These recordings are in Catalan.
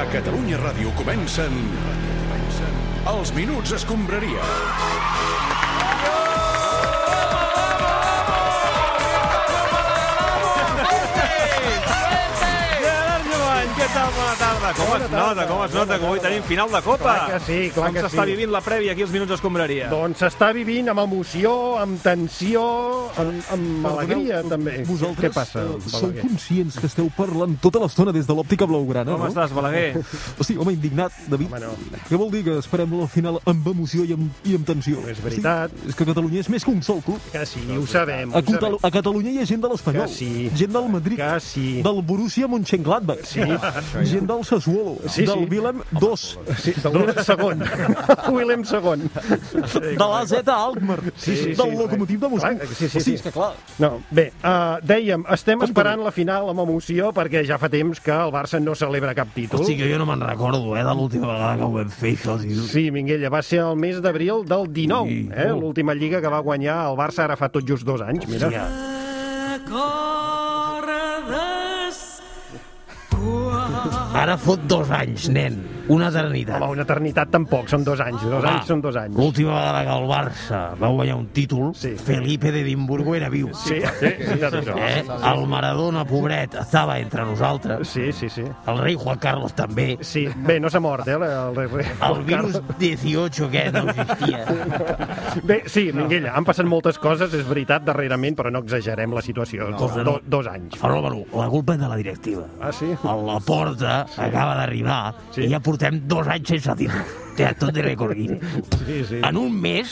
A Catalunya Ràdio comencen... Els Minuts Escombraria. Tal? Bona tarda. Com es nota, com es nota que avui tenim final de Copa? Clar que sí, clar com que s'està sí. vivint la prèvia aquí als Minuts Escombraria? Doncs s'està vivint amb emoció, amb tensió, amb, amb alegria, també. Vosaltres Què passa, eh, sou conscients que esteu parlant tota l'estona des de l'òptica blaugrana, Com no? estàs, Balaguer? Hosti, home, indignat, David. Home, no. Què vol dir que esperem la final amb emoció i amb, i amb tensió? És veritat. Hosti, és que Catalunya és més que un sol club. Que sí, ho sabem, A, ho sabem. A Catalunya hi ha gent de l'Espanyol, Que sí. gent del Madrid, Que sí. del Borussia Mönchengladbach, Sí. Gent del Sassuolo, Sí, del sí. Willem II, Sí, del Willem segon. Willem segon. de l'AZ Alkmaar, Sí, sí, sí, del sí. Lokomotiv de Moscou. Clar, sí, sí, sí. és que clar, No, bé, uh, dèiem, estem Com esperant la final amb emoció perquè ja fa temps que el Barça no celebra cap títol. Hosti, que jo no me'n recordo, eh, de l'última vegada que ho vam fer, això, tio. Sí, Minguella, va ser el mes d'abril del 19, Sí. eh? l'última lliga que va guanyar el Barça ara fa tot just dos anys, mira. Hòstia. Ara fot dos anys, nen. Una eternitat. Home, una eternitat tampoc, són dos anys, dos Va, anys són dos anys. L'última vegada que el Barça va guanyar un títol, Sí. Felipe d'Edimburgo era viu. Sí, sí, sí, sí, Eh? El Maradona, pobret, estava entre nosaltres. sí, sí, sí. El rei Juan Carlos també. Sí, bé, no s'ha mort, eh, el, el, El virus 18 aquest no existia. Bé, sí, Minguella, han passat moltes coses, és veritat, darrerament, però no exagerem la situació. Cosa Do, no. dos anys. Fenòmeno, la culpa és de la directiva. Ah, sí? A la porta acaba d'arribar Sí. i ja portem dos anys sense. Té tot de record aquí. Sí, sí. En un mes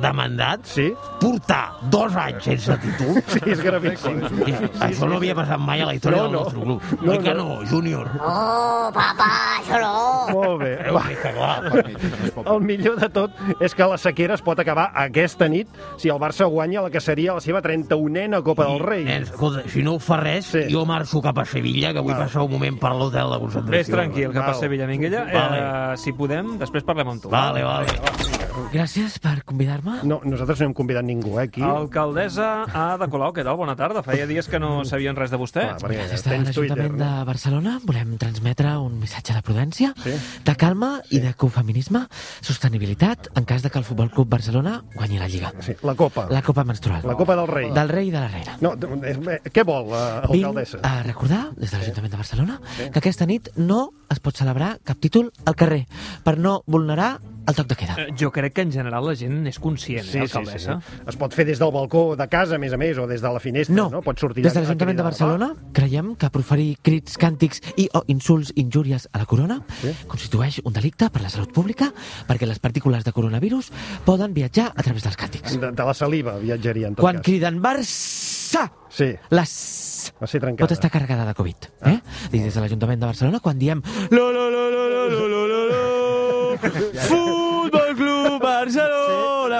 de mandat, Sí? portar dos anys sense títol, Sí, és gravíssim. sí, això no havia passat mai a la història No, del no. nostre club. No, Oi que no. no, júnior? Oh, papà, això no. Molt bé. Eh, Va, el millor de tot és que la sequera es pot acabar aquesta nit si el Barça guanya la que seria la seva 31a Copa del Rei. Nens, escolta, si no ho fa res, Sí. jo marxo cap a Sevilla, que vull Val. passar un moment per l'hotel de concentració. Ves tranquil, Val. per Sevilla, Minguella. Vale. Eh, si podem, després parlem amb tu. Vale, vale. Gràcies per convidar-me. No, nosaltres no hem convidat ningú, eh, aquí. Alcaldessa Ada Colau, què tal? Bona tarda. Feia dies que no sabien res de vostè. Clar, perquè Des de tens Twitter, l'Ajuntament no? de Barcelona volem transmetre un missatge de prudència, Sí. de calma i d'ecofeminisme, sostenibilitat en cas de que el Futbol Club Barcelona guanyi la Lliga. Sí, la Copa. La Copa menstrual. La Copa del Rei. Del rei i de la reina. No, és- eh, què vol, eh, alcaldessa? Vinc a recordar, des de l'Ajuntament de Barcelona, que aquesta nit no es pot celebrar cap títol al carrer per no vulnerar el toc de queda. Eh, Jo crec que en general la gent és conscient, eh, Sí, sí, sí, alcaldessa? sí. Es pot fer des del balcó de casa, a més a més, o des de la finestra, no? No, Pot sortir des de l'Ajuntament de. Barcelona creiem que proferir crits, càntics i o insults, injúries a la corona Sí. constitueix un delicte per la salut pública perquè les partícules de coronavirus poden viatjar a través dels càntics. De, de la saliva viatjaria, en tot Quan cas. criden Barça, Sí, les va ser trencada. pot estar carregada de Covid. Eh? I des de l'Ajuntament de Barcelona, quan diem lo, lo, lo, lo, lo, lo, lo, lo, lo, Club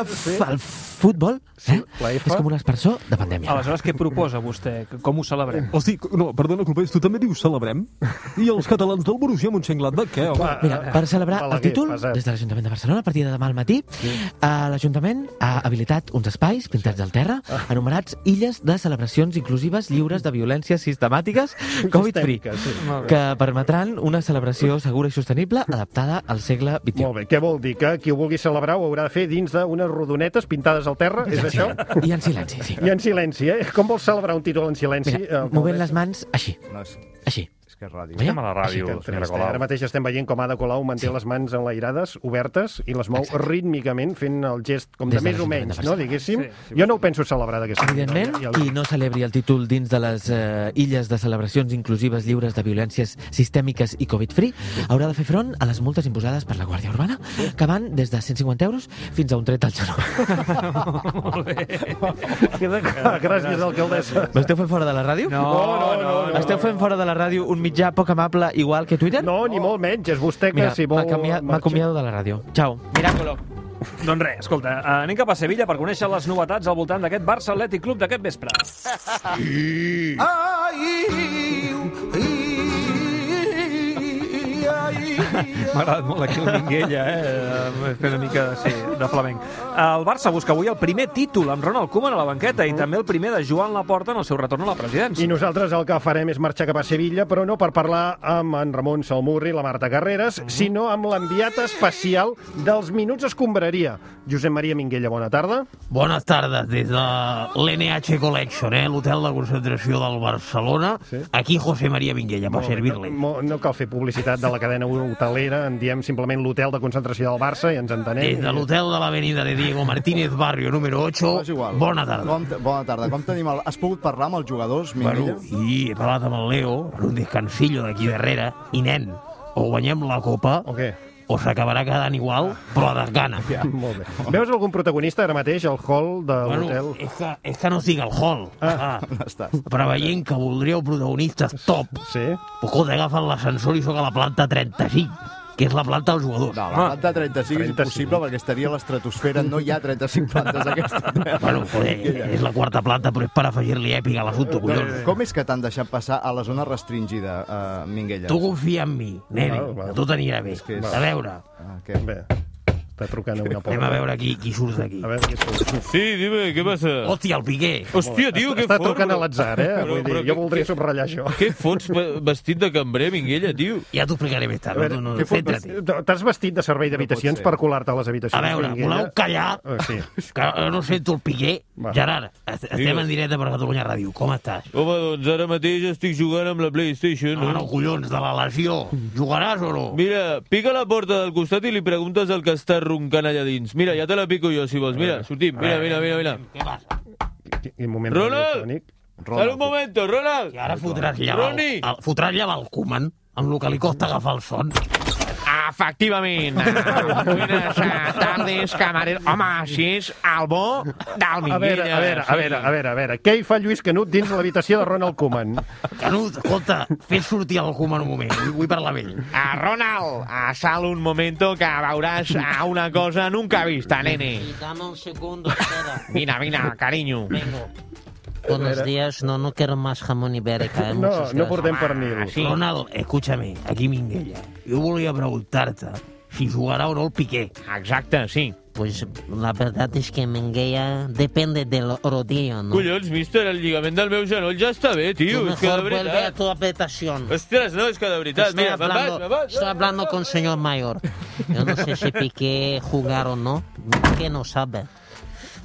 motherfucker futbol eh? la F. és com un aspersor de pandèmia. Aleshores, què proposa vostè? Com ho celebrem? Hosti, no, perdona, Clopés, tu també dius celebrem? I els catalans del Borussia Mönchengladbach, què, home? Mira, per celebrar el títol, pesat. des de l'Ajuntament de Barcelona, a partir de demà al matí, eh, l'Ajuntament ha habilitat uns espais pintats al terra, anomenats Illes de Celebracions Inclusives Lliures de Violències Sistemàtiques Covid-free, sí. Que permetran una celebració segura i sostenible adaptada al segle XXI. Molt bé, què vol dir? Que qui ho vulgui celebrar ho haurà de fer dins d'unes rodonetes pintades al terra? És això? I en silenci, sí. I en silenci, eh? Com vols celebrar un títol en silenci? Mira, eh, movent les mans així, No, és, així. Que és ràdio. Estem a la ràdio, senyora trist, eh? Colau. Ara mateix estem veient com Ada Colau manté les mans enlairades, obertes, i les mou rítmicament fent el gest com de Des de més o menys, no, diguéssim. Sí, sí, jo no ho penso celebrar d'aquesta Evidentment, manera. qui no celebri el títol dins de les eh, illes de celebracions inclusives lliures de violències sistèmiques i Covid-free haurà de fer front a les multes imposades per la Guàrdia Urbana, que van des de 150 euros fins a un tret al genoll. Molt bé. Gràcies, alcaldessa. M'esteu fent fora de la ràdio? No, no, no. no. Esteu fent fora de la ràdio un mitjà poc amable igual que Twitter? No, ni molt menys. És vostè que Mira, si vol... m'acomiado de la ràdio. Ciao. Miràcolo. Doncs res, escolta, eh, anem cap a Sevilla per conèixer les novetats al voltant d'aquest Barça Atlètic Club d'aquest vespre. Ai, ai, ai, M'ha agradat molt aquí el Minguella, eh? Fer una mica, sí, de flamenc. El Barça busca avui el primer títol amb Ronald Koeman a la banqueta i també el primer de Joan Laporta en el seu retorn a la presidència. I nosaltres el que farem és marxar cap a Sevilla, però no per parlar amb en Ramon Salmurri i la Marta Carreras, sinó amb l'enviat especial dels Minuts Escombraria. Josep Maria Minguella, bona tarda. Bones tardes, des de l'NH Collection, eh, l'hotel de concentració del Barcelona. Sí. Aquí José María Vinguella, per servir-li. No, no cal fer publicitat de la cadena hotelera, en diem simplement l'hotel de concentració del Barça i ens entenem. Des de l'hotel de l'avenida de Diego Martínez Barrio número 8. És igual. Bona tarda. Com, bona tarda. Com tenim el... Has pogut parlar amb els jugadors, Minguella? Bueno, i he parlat amb el Leo en un descansillo d'aquí darrere, i nen, o guanyem la Copa, O què? O s'acabarà quedant igual, però de gana. Molt bé. Veus algun protagonista ara mateix al hall de Bueno, l'hotel? és que, és que no estic al hall. Ah. On estàs? Preveient que voldríeu protagonistes top, Sí? Escolta, agafen l'ascensor i sóc a la planta 35, que és la planta dels jugadors. No, la planta 35 és 35. impossible perquè estaria a l'estratosfera. No hi ha 35 plantes d'aquesta terra. Bueno, joder, és la quarta planta, però és per afegir-li èpica a l'assumpte, collons. Com és que t'han deixat passar a la zona restringida, uh, Minguella? Tu confia en mi, nene, Val, val. que tot anirà bé. que és- A veure, Ah, què? Bé, està trucant a una porta. anem a veure qui, qui surt d'aquí. A veure qui surt. Sí, dime, ¿qué pasa? Hòstia, el Piqué. Hòstia, tio, què Està trucant a l'atzar, eh? Però- Vull dir, però jo què- voldria subratllar això. Què fots ve- vestit de cambrer, Minguella, tio? Ja t'ho explicaré més tard. No, no, què fot- Centra-t'hi. T'has vestit de servei d'habitacions per colar-te a les habitacions? A veure, Minguella? voleu callar? Ah, sí. Que eh, no sento el Piqué. Va. Gerard, est- estem Digues. en directe per Catalunya Ràdio. Com estàs? Home, doncs ara mateix estic jugant amb la PlayStation, No, no? no, collons, de la lesió. Jugaràs o no? Mira, pica la porta del costat i li preguntes al que està roncant allà dins. Mira, ja te la pico jo, si vols. Mira, sortim. Mira, mira, mira, mira. Què passa? Quin moment Ronald! Sal un momento, Ronald! I ara fotràs llevar, Roni! el, fotràs llevar el Koeman amb el que li costa agafar el son. Efectivament. Buenas eh, tardes, camarero. Home, així és el bo del A Minguella. veure, a veure, a veure, a veure, a veure. Què hi fa Lluís Canut dins l'habitació de Ronald Koeman? Canut, escolta, fes sortir el Koeman un moment, vull, vull parlar amb ell. Ah, Ronald, ah, sal un momento que veuràs ah, una cosa nunca vista, nene. Dame un segundo, espera. Mira, mira, cariño. Vengo. Buenos días. No, no quiero más jamón ibérica. Eh? No, Muchas no portem pernil. Sí. Ronald, escúchame, aquí Minguella. Jo volia preguntar-te si jugarà o no el Piqué. Exacte, sí. Pues la verdad es que Menguea depende del rodillo, ¿no? Collons, mister, el lligament del meu genoll ja està bé, tio. És que de mejor vuelve a veritat... tu habitación. Ostres, no, és que de veritat. Estoy Mira, me'n vaig, hablando, me'n vaig. estoy hablando con señor mayor. Yo no sé si Piqué jugar o no. Piqué no sabe.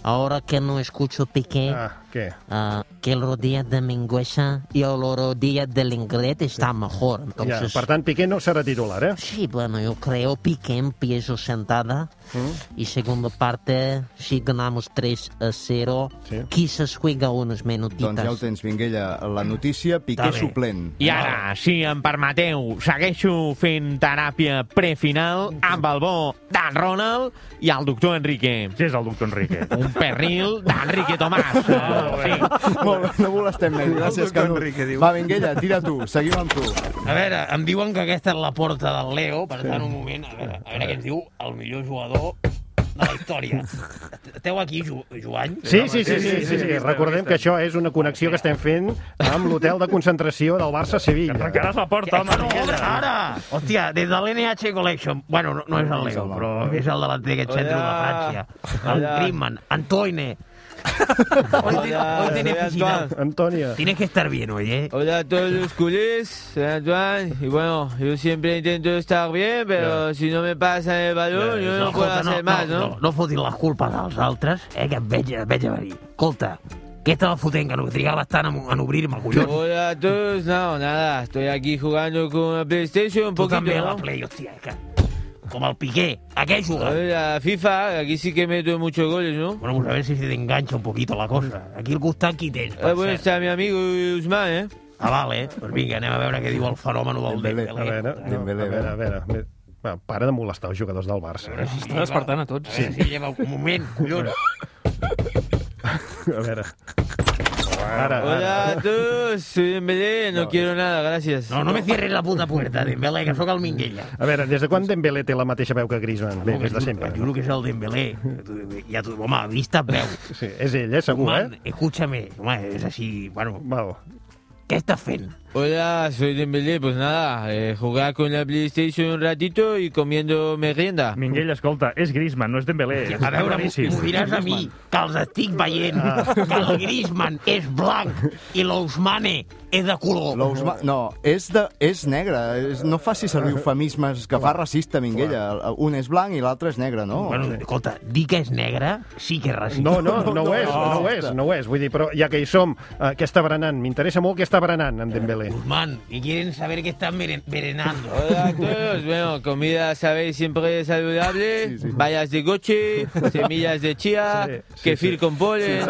Ahora que no escucho Piqué, Ah, què? ah, que el rodilla de Mingüesa y el rodilla del inglés está mejor. Ja, Entonces, per tant, Piqué no serà titular, eh? Sí, bueno, yo creo Piqué empiezo sentada y segunda parte, si ganamos 3 a 0, Sí. quizás juega unos minutitos. Doncs ja ho tens, Minguella. La notícia, Piqué suplent. I ara, si em permeteu, segueixo fent teràpia prefinal amb el bo d'en Ronald i el doctor Enrique. Qui és el doctor Enrique? Un pernil d'Enrique Tomàs. Sí. Molt bé, no molestem més. Gràcies, Canut. Enrique, diu. Va, Minguella, tira tu. Seguim amb tu. A veure, em diuen que aquesta és la porta del Leo, per tant, un moment, a veure, a veure què ens diu el millor jugador de la història. Esteu aquí, Ju Joan? Sí, sí, sí, sí, sí, sí. Recordem que això és una connexió que estem fent amb l'hotel de concentració del Barça a Sevilla. Trencaràs la porta, home. No, ara! Hòstia, des de l'NH Collection. Bueno, no, no és el Leo, però és el delanter d'aquest centre de França. El. Griezmann, Antoine. Hoy, te- Hola, hoy tenés. Antoine. Antònia. Tienes que estar bien hoy, ¿eh? Hola a todos los culés, soy Antoine. Y bueno, yo siempre intento estar bien, pero si no me pasan el balón, yo no, puedo escolta, hacer más, ¿no? No, no fotis les culpes als altres, eh, que et veig, et veig a venir. Escolta, què estava fotent, que no trigaves tant en, en obrir-me, collons? Hola a todos, no, nada, estoy aquí jugando con la PlayStation un Tu poquito, també a la ¿no? Play, hòstia, que... Com el Piqué. A què juga? Hola, FIFA, aquí sí que meto muchos goles, ¿no? Bueno, pues a ver si se te engancha un poquito la cosa. Aquí al costat qui tens, per Ah, bueno, cert? está mi amigo Usman, ¿eh? Ah, vale, doncs vinga, anem a veure què diu el fenòmeno del Dembélé. A veure, Dembélé, a veure, a veure. a veure. Va, para de molestar els jugadors del Barça. eh? Està despertant a tots. A veure si lleva un moment, collons. A veure. Ara, Hola a todos, soy Dembélé, no, quiero nada, gracias. No, no me cierres la puta puerta, Dembélé, que sóc el Minguella. A veure, des de quan Dembélé té la mateixa veu que Griezmann? Bé, des de sempre. Et juro que és el Dembélé. Ja tu, home, vista veu. Sí, és ell, eh, segur, Man, eh? escúchame, home, és així, bueno, Val. què estàs fent? Hola, soy Dembélé. Pues nada, eh, jugar con la PlayStation un ratito y comiendo merienda. Minguell, escolta, és Griezmann, no és Dembélé. A veure, m'ho diràs a mi, que els estic veient, que el Griezmann és blanc i l'Ousmane és de color. L'Ousma... No, és, de, és negre. És, no faci servir eufemismes que fa racista, Minguella. Un és blanc i l'altre és negre, no? Bueno, escolta, dir que és negre sí que és racista. No, no, no ho és, no ho és, no ho és. Vull dir, però ja que hi som, eh, què està berenant? M'interessa molt què està berenant amb Dembélé. Man, y quieren saber qué están meren- berenando. Hola a todos. Bueno, comida, sabéis, siempre saludable. Bayas de goche, semillas de chía, Sí, sí, kefir sí. con polen.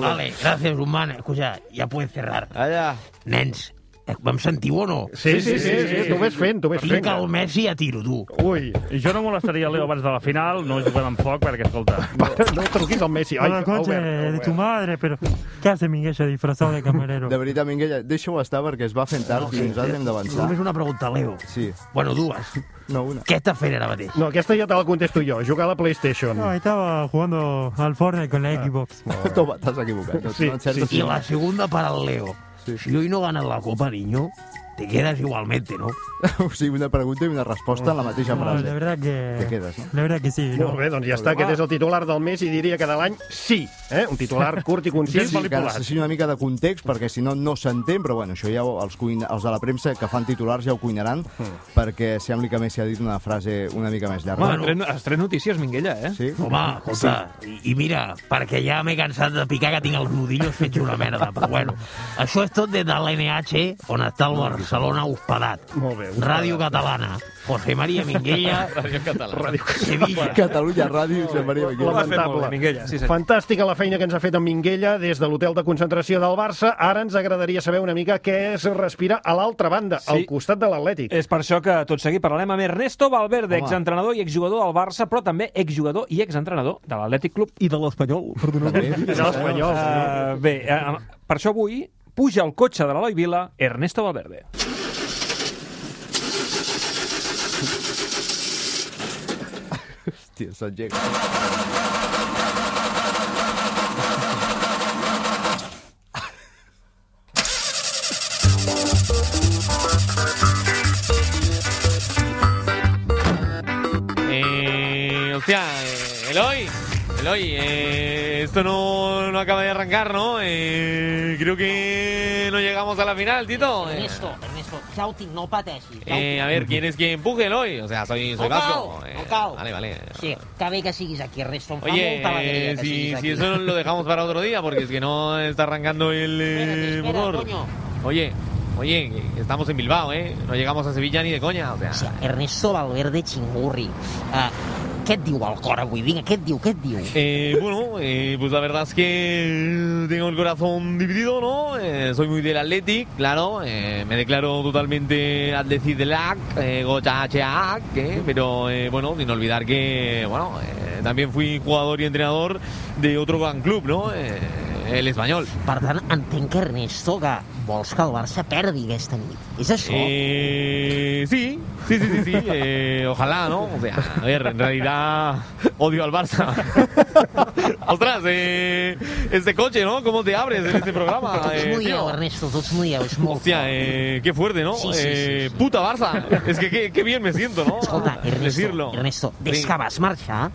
Vale, gracias, Humana. Escucha, ja puedes cerrar. Allà. Nens, vam sentir o no? Sí, sí, sí, sí, tu ves fent, tu ves Tinc fent. el Messi a tiro, tu. Ui. Jo no molestaria el Leo abans de la final, no juguem amb foc, perquè, escolta... No truquis al Messi. Ai, Hola, coche, de tu madre, pero ¿qué hace Miguel disfrazado de camarero? De veritat, Minguella, deixa-ho estar perquè es va fent tard i nosaltres hem d'avançar. Només una pregunta, Leo. Sí. Bueno, dues. No, una. Què estàs fent ara mateix? No, aquesta ja te la contesto jo, jugar a la PlayStation. No, estaba jugando al Fortnite con la Xbox. Toma, t'has equivocat. Sí, no encertes I la segunda para el Leo. Si hoy no ganas la Copa, niño, te quedas igualmente, ¿no? o sigui, una pregunta i una resposta en la mateixa No, frase. la verdad que... Te quedes, no? La verdad que sí. Molt bé, doncs ja està, aquest és el titular del mes i diria que de l'any sí, eh? un titular curt i concís. Sí, que necessiti una mica de context, perquè si no, no s'entén, però bueno, això ja ho- els, cuina, els de la premsa que fan titulars ja ho cuinaran, perquè sembli que Messi ha dit una frase una mica més llarga. Home, bueno. has tret notícies, Minguella, eh? Sí? Home, escolta, i, i mira, perquè ja m'he cansat de picar que tinc els nudillos fets una merda, però bueno, això és tot des de l'NH, on està el Barcelona hospedat. Molt bé. Ràdio Catalana, José María Minguella, Ràdio Catalana. Ràdio Sevilla. Catalunya Ràdio, Josep Maria Miquel. Lamentable. Fantàstica la feina que ens ha fet en Minguella des de l'hotel de concentració del Barça. Ara ens agradaria saber una mica què es respira a l'altra banda, Sí. al costat de l'Atlètic. És per això que tot seguit parlarem amb Ernesto Valverde, Home. exentrenador i exjugador del Barça, però també exjugador i exentrenador de l'Atlètic Club. I de l'Espanyol, perdoneu. De l'Espanyol, sí. Uh, bé, uh, per això avui puja al cotxe de l'Eloi Vila Ernesto Valverde. Hòstia, s'engega. Eh, hostia, eh, Eloy, Eloy, eh, esto no, no acaba de arrancar, ¿no? Eh, creo que no llegamos a la final, Tito. Ernesto, Ernesto, tinc, no pateixis. Eh, a ver, ¿quién es que empuje, Eloy? O sea, soy, soy No vasco. no Eh, cal. Vale, vale. Sí, bé que siguis aquí, Ernesto. Oye, eh, si, si eso lo dejamos para otro día, porque es que no está arrancando el eh, espera, motor. coño. Oye, oye, estamos en Bilbao, ¿eh? No llegamos a Sevilla ni de coña, o sea... Ernesto Valverde Chingurri. Uh, què et diu el cor avui? Vinga, què et diu, què et diu? Eh, bueno, eh, pues la verdad es que tengo el corazón dividido, ¿no? Eh, soy muy del Athletic, claro. eh, me declaro totalmente Athletic del AC, eh, Gocha HA, ¿eh? pero eh, bueno, sin olvidar que, bueno, eh, también fui jugador y entrenador de otro gran club, ¿no? Eh, el español. Per tant, entenc que Ernesto que vols que el Barça perdi aquesta nit. És això? Eh, sí, sí, sí, sí, sí. eh, ojalá, ¿no? O sea, a ver, en realidad odio al Barça. Ostras, eh, este coche, ¿no? ¿Cómo te abres en este programa? Tots eh, tío? Ernesto, tots dieu. És molt Hostia, eh, qué fuerte, ¿no? Sí, sí, sí, eh, sí. Puta Barça. Es que qué, qué bien me siento, ¿no? Escolta, Ernesto, Decirlo. Ernesto, des Sí. que vas marxar,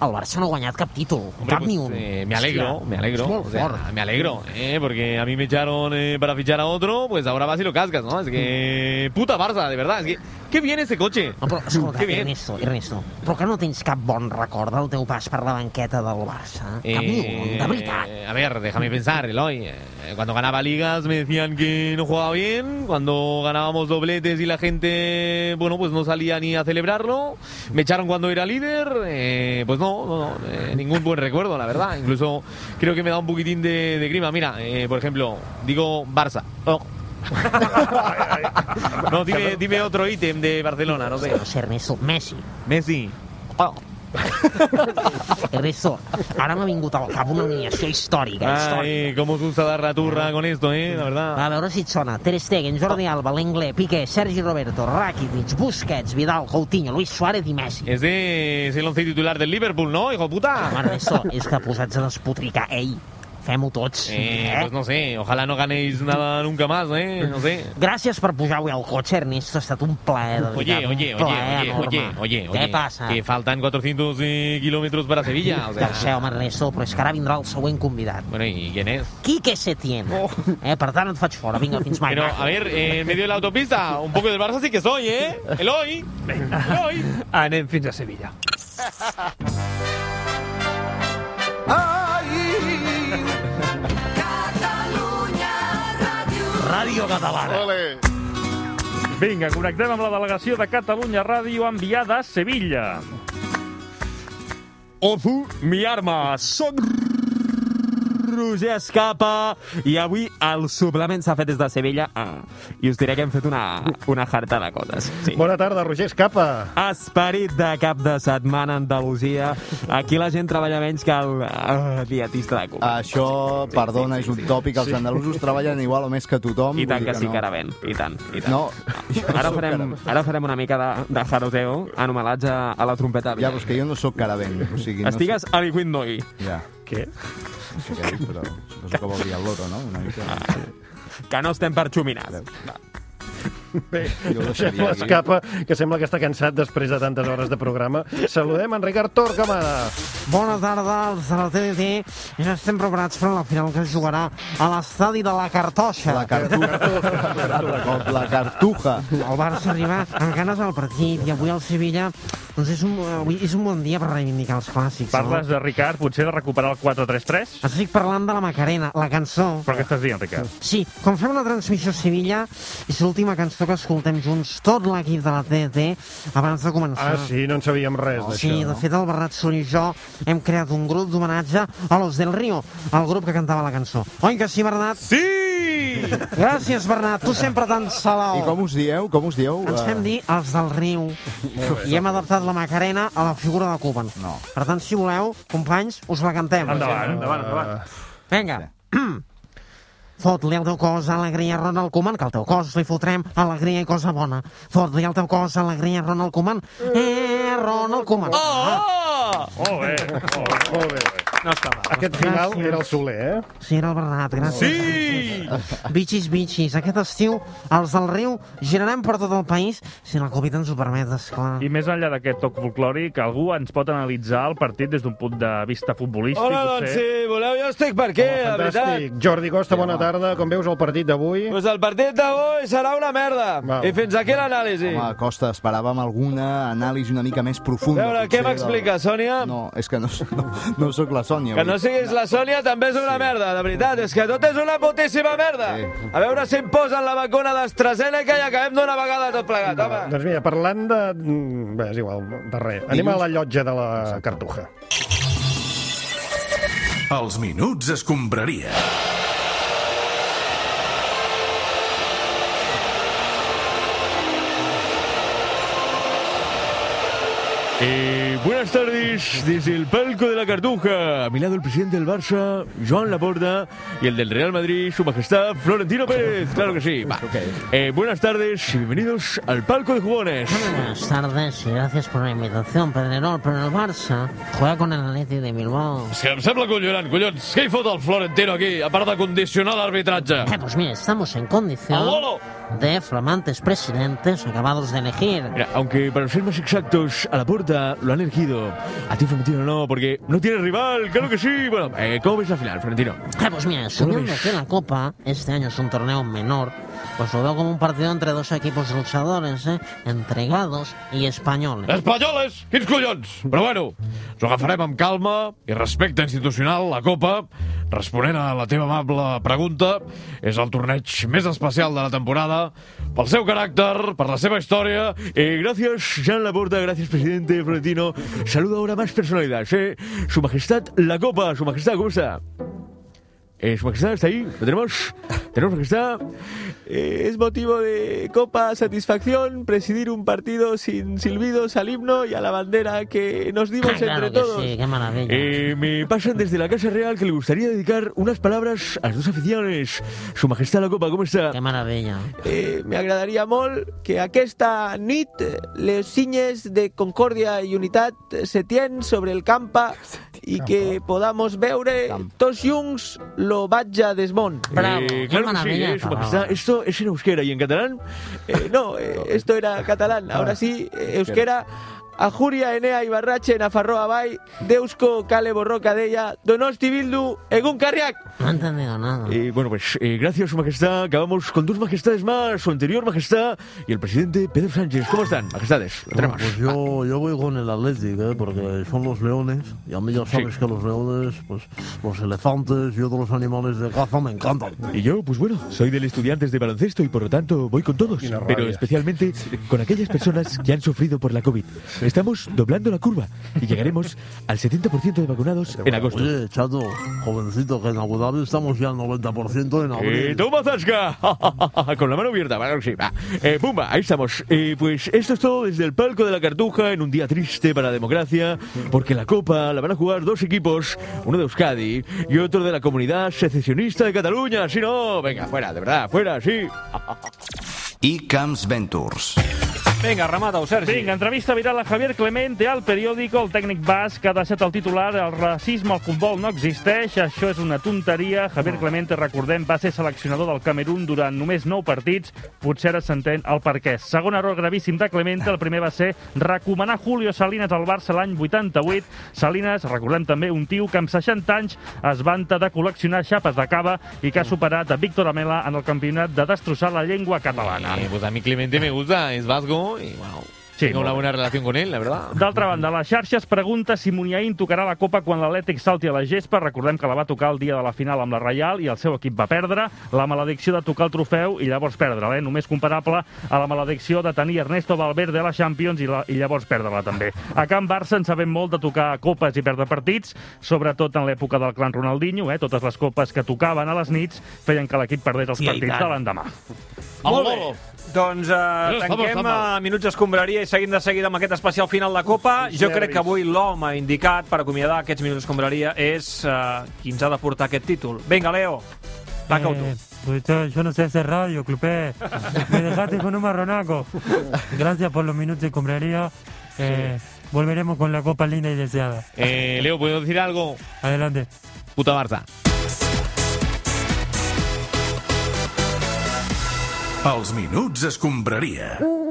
el Barça no ha guanyat cap títol. Hombre, cap pues, ni un. eh, me alegro, me alegro. És o sea, me alegro, eh, porque a mí me echaron eh, para fichar a otro, pues ahora vas y lo cascas, ¿no? Es que puta Barça, de verdad. Es que qué bien ese coche. No, però, escolta, bien. Ernesto, Ernesto, però que no tens cap bon record del teu pas per la banqueta del Barça? Cap ni un, de veritat. Eh, a ver, déjame pensar, Eloy. Eh, Cuando ganaba ligas me decían que no jugaba bien. Cuando ganábamos dobletes y la gente, bueno, pues no salía ni a celebrarlo. Me echaron cuando era líder. eh, pues no, no, no, eh, ningún buen recuerdo, la verdad. Incluso creo que me da un poquitín de, de grima. Mira, eh, por ejemplo, digo Barça. Oh. no, dime, dime otro ítem de Barcelona, no sé. No Ernesto, Messi. Messi. Oh. Ernesto, ara m'ha vingut al cap una alineació històrica, històrica. Ay, cómo se usa dar la turra con esto, eh, la verdad. A veure si et sona. Ter Stegen, Jordi Alba, Lenglet, Piqué, Sergi Roberto, Rakitic, Busquets, Vidal, Coutinho, Luis Suárez i Messi. Ese es el once titular del Liverpool, ¿no, hijo de puta? Home, Ernesto, és que posats a despotricar ell, fem-ho tots. Eh, pues no sé, ojalá no ganéis nada nunca más, ¿eh? No sé. Gràcies per pujar avui al cotxe, Ernesto. Ha estat un plaer, de Oye, veritat. oye, oye, oye, enorme. oye, oye, Què oye, passa? que faltan 400 eh, kilómetros para Sevilla, o sea... Ja ho sé, home, Ernesto, però és que ara vindrà el següent convidat. Bueno, ¿y quién es? Quique Setién. Oh. Eh, per tant, et faig fora. Vinga, fins mai. Pero, a ver, eh, en medio de la autopista, un poco del Barça sí que soy, ¿eh? Eloy, Eloy. Anem fins a Sevilla. Ràdio Catalana. Vinga, connectem amb la delegació de Catalunya Ràdio enviada a Sevilla. Ofu, mi arma. Soc Roger Escapa i avui el suplement s'ha fet des de Sevilla ah, i us diré que hem fet una, una jarta de coses. Sí. Bona tarda, Roger Escapa. Esperit de cap de setmana a Andalusia. Aquí la gent treballa menys que el uh, dietista de Cuba. Això, perdona, és un tòpic. Els andalusos treballen igual o més que tothom. I tant dir que sí no. que ara ven, i tant, i tant. No, Ara farem, ara farem una mica de, de jaroteo en homenatge a la trompeta. Ja, però és que jo no sóc caravent. O sigui, no Estigues a Liquidnoi. Ja. Què? No sé què dir, però suposo que vol dir el loro, no? Una mica. Que no estem per xuminar. Bé, Jo ho deixaria sembla aquí. Escapa, que sembla que està cansat després de tantes hores de programa. Saludem en Ricard Torquemada. Bona tarda, els de la TDT. Ja estem preparats per a la final que es jugarà a l'estadi de la Cartoixa. La cartuja. La cartuja. El Barça arriba amb ganes al partit i avui el Sevilla doncs és un, avui és un bon dia per reivindicar els clàssics. Parles de Ricard, potser de recuperar el 4-3-3? No? Estic parlant de la Macarena, la cançó. Però què estàs dient, Ricard? Sí, com fem una transmissió a Sevilla, és l'última cançó que escoltem junts, tot l'equip de la TDT, abans de començar. Ah, sí, no en sabíem res Sí, d'això. de fet, el Bernat Sol i jo hem creat un grup d'homenatge a Los del Río, el grup que cantava la cançó. Oi que sí, Bernat? Sí! Gràcies, Bernat, tu sempre tan salao. I com us dieu? Com us dieu? Ens fem dir els del riu. I hem adaptat la Macarena a la figura de Cuban. No. Per tant, si voleu, companys, us la cantem. Endavant, Endavant, endavant. Vinga. Fot-li el teu cos, alegria, Ronald Koeman, que al teu cos li fotrem alegria i cosa bona. Fot-li el teu cos, alegria, Ronald Koeman. Eh, Ronald Koeman. ¡Oh! Molt bé. Molt Molt bé. No està mal. Aquest final Gràcies. era el Soler, eh? Sí, era el Bernat, gràcies. Sí! Bitxis, bitxis, aquest estiu els del riu girarem per tot el país si la Covid ens ho permet, esclar. I més enllà d'aquest toc folclòric, algú ens pot analitzar el partit des d'un punt de vista futbolístic, Hola, doncs potser? si voleu jo estic per aquí, la veritat. Fantàstic. Jordi Costa, bona tarda. Com veus el partit d'avui? Pues el partit d'avui serà una merda. Val. I fins aquí l'anàlisi. Home, Costa, esperàvem alguna anàlisi una mica més profunda. A veure, potser, què m'explica, Sònia? No, és que no, no, no sóc la Sònia. Que vull no siguis la Sònia també és una merda, de veritat. És que tot és una putíssima merda. Sí. A veure si em posen la vacuna d'AstraZeneca i acabem d'una vegada tot plegat, home. Doncs mira, parlant de... mm, Bé, és igual, de res. Anem a la llotja de la Cartuja. Els minuts escombraria. Eh, buenas tardes, desde el palco de la Cartuja. A mi lado el presidente del Barça, Joan Laporta, y el del Real Madrid, su majestad Florentino Pérez. Claro que sí. Va. Eh, buenas tardes y bienvenidos al palco de jugones. Buenas tardes y gracias por la invitación, Pedrerol, pero el Barça juega con el Atleti de Bilbao. És que em sembla collonant, collons. Què hi fot el Florentino aquí, a part de condicionar l'arbitratge? Eh, pues mira, estamos en condición ¡Al loro! de flamantes presidentes acabados de elegir. Mira, aunque para ser más exactos, a la puerta lo han elegido. A ti, Florentino, no, porque no tiene rival, claro que sí. Bueno, eh, ¿cómo ves la final, Florentino? Eh, pues mira, sabiendo que la Copa este año es un torneo menor, pues lo veo como un partido entre dos equipos luchadores, ¿eh? entregados y españoles. Espanyoles! Quins collons! Però bueno, ens ho agafarem amb calma i respecte institucional, la Copa, responent a la teva amable pregunta, és el torneig més especial de la temporada pel seu caràcter, per la seva història, i gràcies, Jean Laporta, gràcies, presidente Florentino. Saludo ahora más personalidades, ¿eh? Su Majestad la Copa, Su Majestad, ¿cómo está? Eh, su Majestad está ahí, lo tenemos. Tenemos Majestad. Eh, es motivo de copa satisfacción presidir un partido sin silbidos al himno y a la bandera que nos dimos Ah, claro entre que todos. sí, qué maravilla. Eh, me pasan desde la Casa Real que le gustaría dedicar unas palabras a las dos aficiones. Su Majestad la Copa, ¿cómo está? Qué maravilla. Eh, me agradaria molt que aquesta nit les signes de concòrdia i unitat se tien sobre el campa i que podamos veure tots junts lo Batja Desmont. Eh, claro que sí, eh, su majestad. Esto es en euskera y en catalán. Eh, no, eh, esto era catalán. Ahora sí, eh, euskera. Ajuria Enea Ibarrache Nafarroa Bai, Deusko Kale Borroka Deia, Donosti Bildu, Egun Carriac. No he entendido nada. Eh, bueno, pues eh, gracias, Su Majestad. Acabamos con dos majestades más, su anterior majestad y el presidente Pedro Sánchez. ¿Cómo están, majestades? Lo tenemos. Pues yo, yo voy con el Atlético, ¿eh? porque son los leones, y a mí ya sabes que los leones, pues los elefantes y otros animales de caza me encantan. Y yo, pues bueno, soy del Estudiantes de Baloncesto y por lo tanto voy con todos, pero especialmente con aquellas personas que han sufrido por la COVID. Estamos doblando la curva y llegaremos al 70% de vacunados en agosto. Oye, chato, jovencito, que en Dhabi estamos ya al 90% en abril. Eh, ¡Toma, Zasca! Con la mano abierta, claro que sí. Va. Eh, ¡Pumba! Ahí estamos. Eh, pues esto es todo desde el palco de la Cartuja en un día triste para la democracia, porque la Copa la van a jugar dos equipos, uno de Euskadi y otro de la comunidad secesionista de Cataluña. Si no, venga, fuera, de verdad, fuera, sí. I Camps Ventures. Vinga, remata-ho, Sergi. Vinga, entrevista viral a Javier Clemente al periòdico. El tècnic basc ha deixat el titular el racisme al futbol no existeix, això és una tonteria. Javier Clemente, recordem, va ser seleccionador del Camerún durant només 9 partits. Potser ara s'entén el per què. Segon error gravíssim de Clemente, el primer va ser recomanar Julio Salinas al Barça l'any 88. Salinas, recordem també, un tio que amb 60 anys es vanta de col·leccionar xapes de cava i que ha superat a Víctor Amela en el campionat de destrossar la llengua catalana. Eh, pues a mí Clemente me gusta, es vasco y bueno, Sí, tengo una bé. buena relación con él, la verdad. D'altra banda, la xarxa es pregunta si Muniain tocarà la Copa quan l'Atlètic salti a la gespa. Recordem que la va tocar el dia de la final amb la Reial i el seu equip va perdre. La maledicció de tocar el trofeu i llavors perdre'l, eh? només comparable a la maledicció de tenir Ernesto Valverde a la Champions i, la, i llavors perdre-la també. A Can Barça en sabem molt de tocar copes i perdre partits, sobretot en l'època del clan Ronaldinho. Eh? Totes les copes que tocaven a les nits feien que l'equip perdés els I partits de l'endemà. Molt bé. Doncs uh, tanquem vamos. uh, Minuts d'Escombraria i seguim de seguida amb aquest especial final de Copa. Jo crec que avui l'home indicat per acomiadar aquests Minuts d'Escombraria és uh, qui ens ha de portar aquest títol. Vinga, Leo, taca-ho tu. Eh, pues yo, yo no sé hacer radio, Clupé. Me dejaste con un marronaco. Gracias por los minutos de compraría. Eh, Volveremos con la copa linda y deseada. Eh, Leo, ¿puedo decir algo? Adelante. Puta Barça. Els Minuts Escombraria.